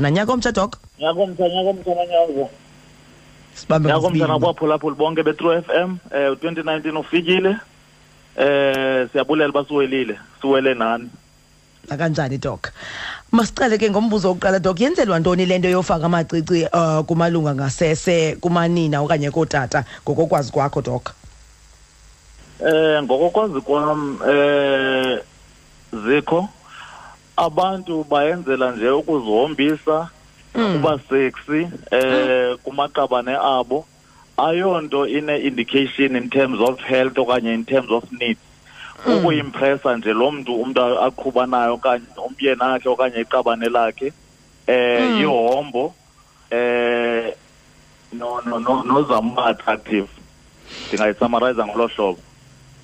nanyakomtsha dok nyakomtha nyakomtha nanyazo sibambe nyakomtha ngosibini. nabaphulaphuli bonke be-true f m um 2019 ufikile eh siyabulela basiwelile siwele nani. Akanjani dok masicale ke ngombuzo wokuqala dok yenzelwa ntoni le nto yofaka amacici uh, kumalunga ngasese kumanina okanye kootata ngokokwazi kwakho dok eh ngokokwazi kwam eh zikho abantu bayenzela nje ukuzihombisa kuba sexy eh kumaqabane abo. Ayonto ine indication in terms of health okanye in terms of needs. Ukuyimpressa nje lo mntu umntu aqhuba nayo okanye umyeni akhe okanye iqabane lakhe eh ihombo eh no no no nozama attractive. Ndingayisummarize ngolo hlobo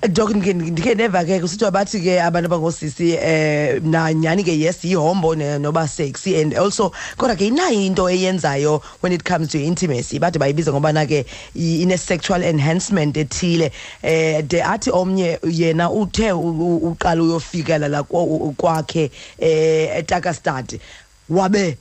dok ndike neva ke kusithiwa bathi ke abantu abangoosisi eh nanyani ke yes yihombo ne- noba sexy and also kodwa ke inayo into eyenzayo when it comes to intimacy. Bade bayibiza ngobana ke i- ine-sexual enhancement ethile. Eh de athi omnye yena uthe uqala uyofikelela la kwakhe eh etakastad wabe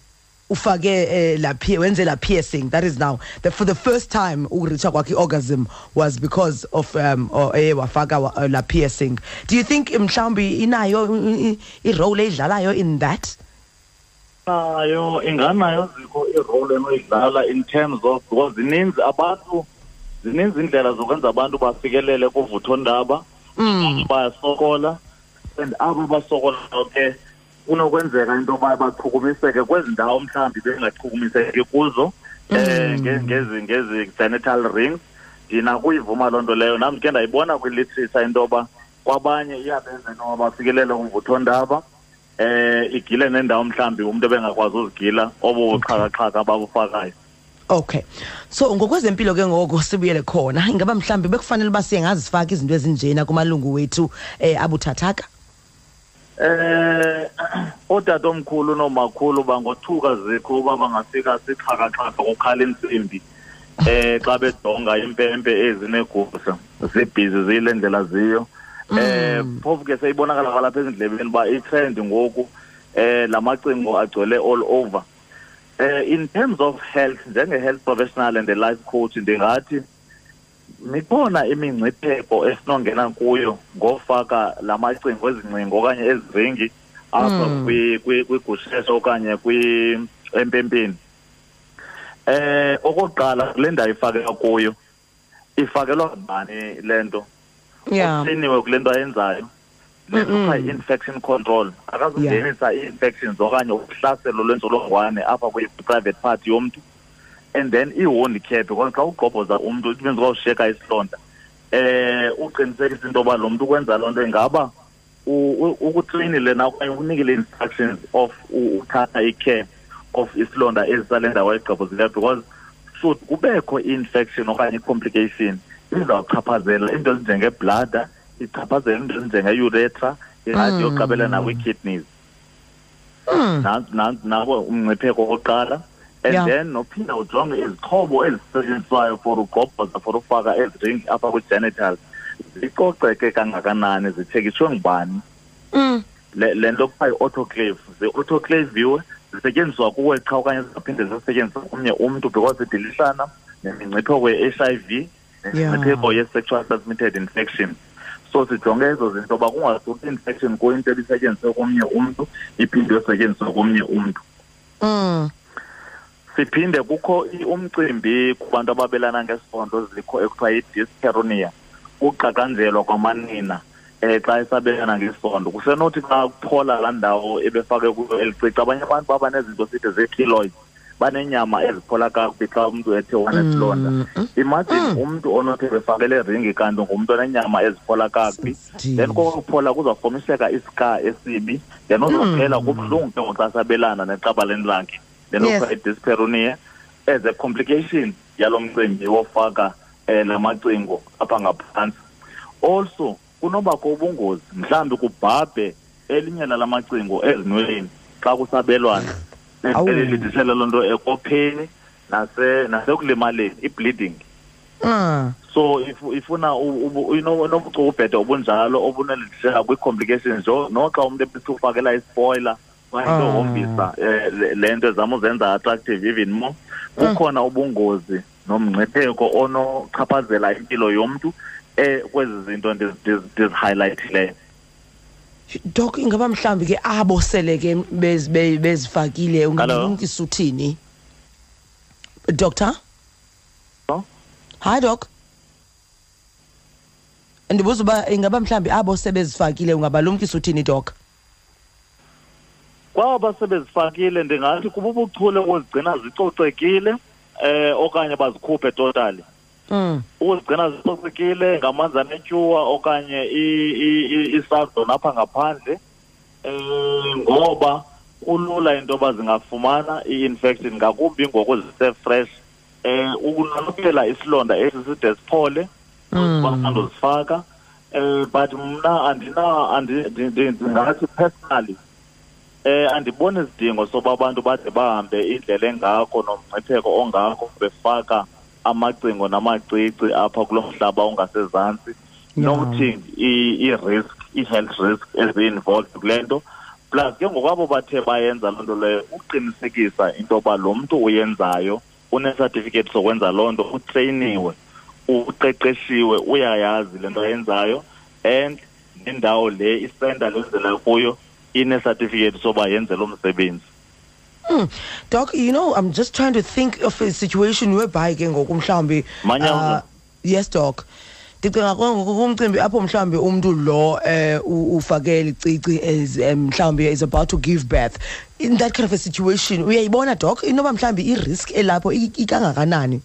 ufake eh, la pie wenze la piercing that is now. The, for the first time ukureacha kwakhe orgasm was because of um or, eh wafaka wa, uh, la piercing. Do you think mhlawumbi inayo i- i- i-role eyidlalayo in that? Nayo inganayo zikho irole enoyidlala in terms of because zininzi abantu zininzi indlela zokwenza abantu bafikelele kuvuthondaba. Mm. bayasokola and abo basokolayo ke kunokwenzeka into yoba bachukumiseke kwezi ndawo mhlawumbi bengachukumiseki kuzo um ngezi ngezi genital rings. Ndinakuyivuma loo nto leyo. Nam ke ndayibona kwiliterature into yoba kwabanye iyabenza into yoba bafikelele kumvuthondaba um igile nendawo mhlawumbi umntu ebengakwazi uzigila obo buxhakaxhaka ababufakayo okay. So ngokwezempilo ke ngoko sibuyele khona. Ingaba mhlawumbi bekufanele uba siye ngazifaka izinto ezinjena kumalungu wethu eh abuthathaka eh otata omkhulu nomakhulu bangothuka zikho uba bangafika sixhakaxhaka kukhala intsimbi eh xa bejonga impempe ezinegusa zibhizi ziyile ndlela ziyo. Eh phofu ke seyibonakala kwalapha ezindlebeni uba itrend ngoku eh lamacingo agcwele all over. Eh in terms of health njenge-health professional and a life coach ndingathi mikhona imingcipheko esinongena kuyo ngofaka la macingo ezingcingo okanye eziringi apha Mm. kwi- kwi- kwigusheshe okanye kwi- empempeni. Eh okokuqala kule ndawo ifakeka kuyo ifakelwa ngubani le nto? Uhliniwe kule nto ayenzayo le nto kuthiwa i-infection control. Akazukungenisa ii-infections okanye uhlaselo lwentsholongwane apha kwi-private part yomntu. And then i-wound care because xa ugqobhoza umntu it means kwawushiyeka isilonda. Eh uqinisekisa into yoba lo mntu ukwenza loo nto ingaba u- u- na okanye unikile instructions of uthatha i-care of isilonda ezisale ndawo ayigqobhozileyo because should kubekho i-infection okanye i-complication izawuchaphazela into ezinjengeblada ichaphazela into ezinjenge-uretra ingathi yoqabela nakwi-kidneys. Mm. nansi nabo umngcipheko okokuqala and Yeah. then nophinda ujonge izixhobo ezisetyenziswayo for ugobhoza for ufaka eziring apha kwi-genitals zicoceke kangakanani zithekishwe ngubani Mm. le le nto kuthiwa yi-autoclave zi-autoclaviwe zisetyenziswa kuwe qha okanye zingaphinde zisetyenziswa komnye umntu because idilishana nemingcipheko ye-h i v nemingcipheko ye-sexual transmitted infection so sijonge ezo zinto uba kungasuki infection kuyinto ebisetyenziswe komnye umntu iphinde yosetyenziswe komnye umntu Mm. Siphinde kukho umcimbi kubantu ababelana ngesondo zikho ekuthiwa yi-disperonia kuqaqanjelwa kwamanina um xa esabelana ngesondo. Kusenothi xa kuphola laa ndawo ebefake kuyo elicici abanye abantu baba nezinto sithi zee-kiloids banenyama eziphola kakubi xa umntu ethe wanesilonda. Mm. imagine umntu onothi befakele ringi kanti ngumntu onenyama eziphola kakubi. Then kokuphola kuzawufomiseka iska esibi then uzophela kubuhlungu ke ngoxa sabelana neqabaleni lakhe okuthiwa i-disperonia as a complication yalo mcimbi wofaka um la macingo apha ngaphantsi also kunobakho ubungozi mhlawumbi kubhabhe elinye lala macingo ezinweleni xa kusabelwana Awu. elidisela loo nto ekopheni nase nasekulimaleni i-bleeding Mm. so if- ifuna inobucukubhede obunjalo obunelidisela kwi-complications jo noxa umntu ebesithi ufakela ispoiler wayentohombisa um le nto ezama uzenza attractive even more kukhona ubungozi nomngcipheko onochaphazela impilo yomntu um kwezi zinto ndizihighlayithileyo dok ingaba mhlawumbi ke abo sele ke bez- bezifakile Hello? ungalumkisa uthini? Doctor? Hayi dok doc. Ndibuza uba ingaba mhlawumbi abo sebezifakile ungabalumkisa uthini doc kwaba sebezifakile ndingathi kuba ubuchule ukuzigcina zicocekile eh okanye bazikhuphe totally. Mm. ukuzigcina zicocekile ngamanzi anetyuwa okanye i- i- i- isando napha ngaphandle um ngoba kulula into yoba zingafumana i-infection ngakumbi ngoku zise-fresh. Um ukunqanophela isilonda esi side siphole uzibasanda uzifaka um but mna andina andi- ndi- ndi- ndingathi personally eh andiboni isidingo soba abantu bade bahambe indlela engako nomngcipheko ongako befaka amacingo namacici apha kulo mhlaba ongasezantsi. Yeah. nokuthi i- i-risk i-health risk ezi-involved kule nto. Plus ke ngokwabo bathe bayenza loo nto leyo uqinisekisa into yoba lo mntu uyenzayo unesatifiketi sokwenza loo nto utreyiniwe uqeqeshiwe uyayazi le nto ayenzayo. And nendawo le isenta lenzela kuyo inesatifiketi soba yenze lo msebenzi Mm. Doc, you know, I'm just trying to think of a situation whereby ke ngoku mhlawumbi Manyano. uh, yes doc ndicinga ke ngoku kumcimbi apho mhlawumbi umuntu lo eh u- ufake licicici as um, mhlawumbi is about to give birth in that kind of a situation uyayibona doc inoba mhlawumbi i-risk elapho i- ikangakanani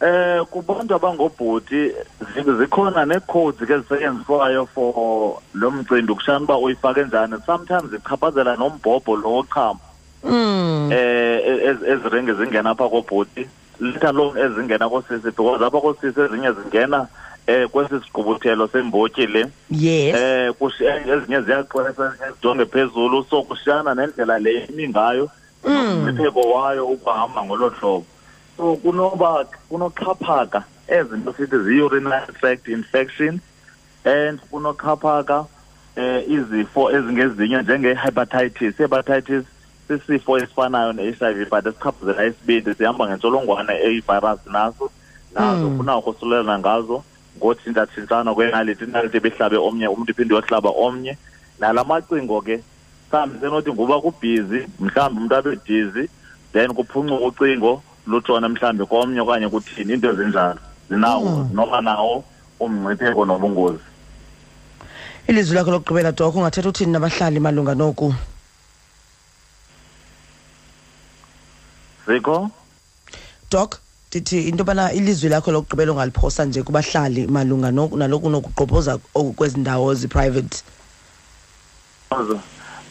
eh kubantu abangobhuti zi- zikhona nee-codes ke zisetyenziswayo for lo mcimbi kushana uba uyifake njani. Sometimes ichaphazela nombhobho lo wochama mm. eh ez- eziringi zingena apha kobhuti let alone ezingena koosisi because apha koosisi ezinye zingena eh kwesi sigqubuthelo sembotyi le. Yes. Eh kush- ezinye ziyaxwesa ezinye zijonge phezulu so kushiyana nendlela le imi ngayo nomngcipheko wayo ukuhamba ngolo hlobo. So kunoba kunoxhaphaka ezinto sithi zi-urinary tract infection and kunoxhaphaka eh izifo ezingezinye njenge-hepatitis hepatitis sisifo esifanayo ne-HIV but esichaphazela isibindi sihamba ngentsholongwane eyivirus naso nazo Mm. funa ngazo ngotshintshatshintshana kwenaliti inaliti ebehlabe omnye umntu iphinde yohlaba omnye nala macingo ke mhlawumbi senothi nguba kubhizi mhlawumbi umntu abe dizi then kuphuncuka ucingo lutshone mhlawumbi komnye okanye kuthini into ezinjalo. Zinawo noma noba nawo umngcipheko nobungozi. Ilizwi lakho lokugqibela doko ungathetha uthini nabahlali malunga noku? Ziko? Dok ndithi into yobana ilizwi lakho lokugqibela ungaliphosa nje kubahlali malunga nalokunokugqobhoza naloku nokuqophoza oku kwezi ndawo zi-private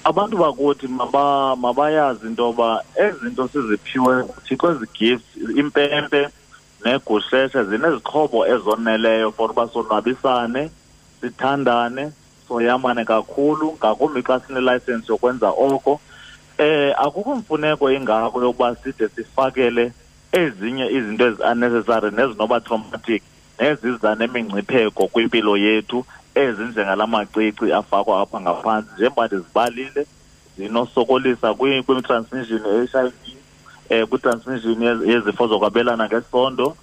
abantu bakuthi maba mabayazi into yoba ezinto siziphiwe kuthixo ezi gifts impempe negusheshe zinezixhobo ezoneleyo for uba sonwabisane sithandane soyamane kakhulu ngakumbi xa sinelayisensi yokwenza oko. Eh akukho mfuneko ingako yokuba side sifakele ezinye izinto ezi-unnecessary nezinoba traumatic neziza nemingcipheko kwimpilo yethu ezinjengala macici afakwa apha ngaphantsi njengoba ndizibalile zinosokolisa kwi- kwi-transmission ye-h i v um kwi-transmission yezifo zokwabelana ngesondo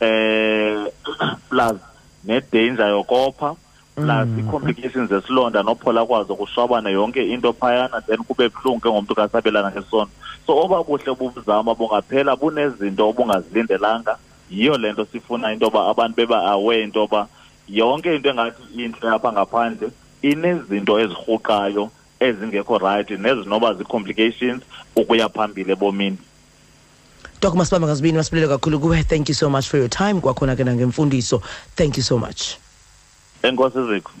um plus nedanger yokopha plus ii-complications zesilonda nophola kwazo kushwabane yonke into phayana then kube buhlungu ke ngomntu kasabelana ngesondo. So oba buhle bubuzama bungaphela bunezinto obungazilindelanga. Yiyo le nto sifuna into yoba abantu beba-aware into yoba yonke into engathi intle apha ngaphandle inezinto ezirhuqayo ezingekho right nezinoba zii-complications ukuya phambili ebomini. Doc masibambe ngazibini masibulele kakhulu kuwe. Thank you so much for your time. Kwakhona ke nangemfundiso. Thank you so much. Enkosi zikho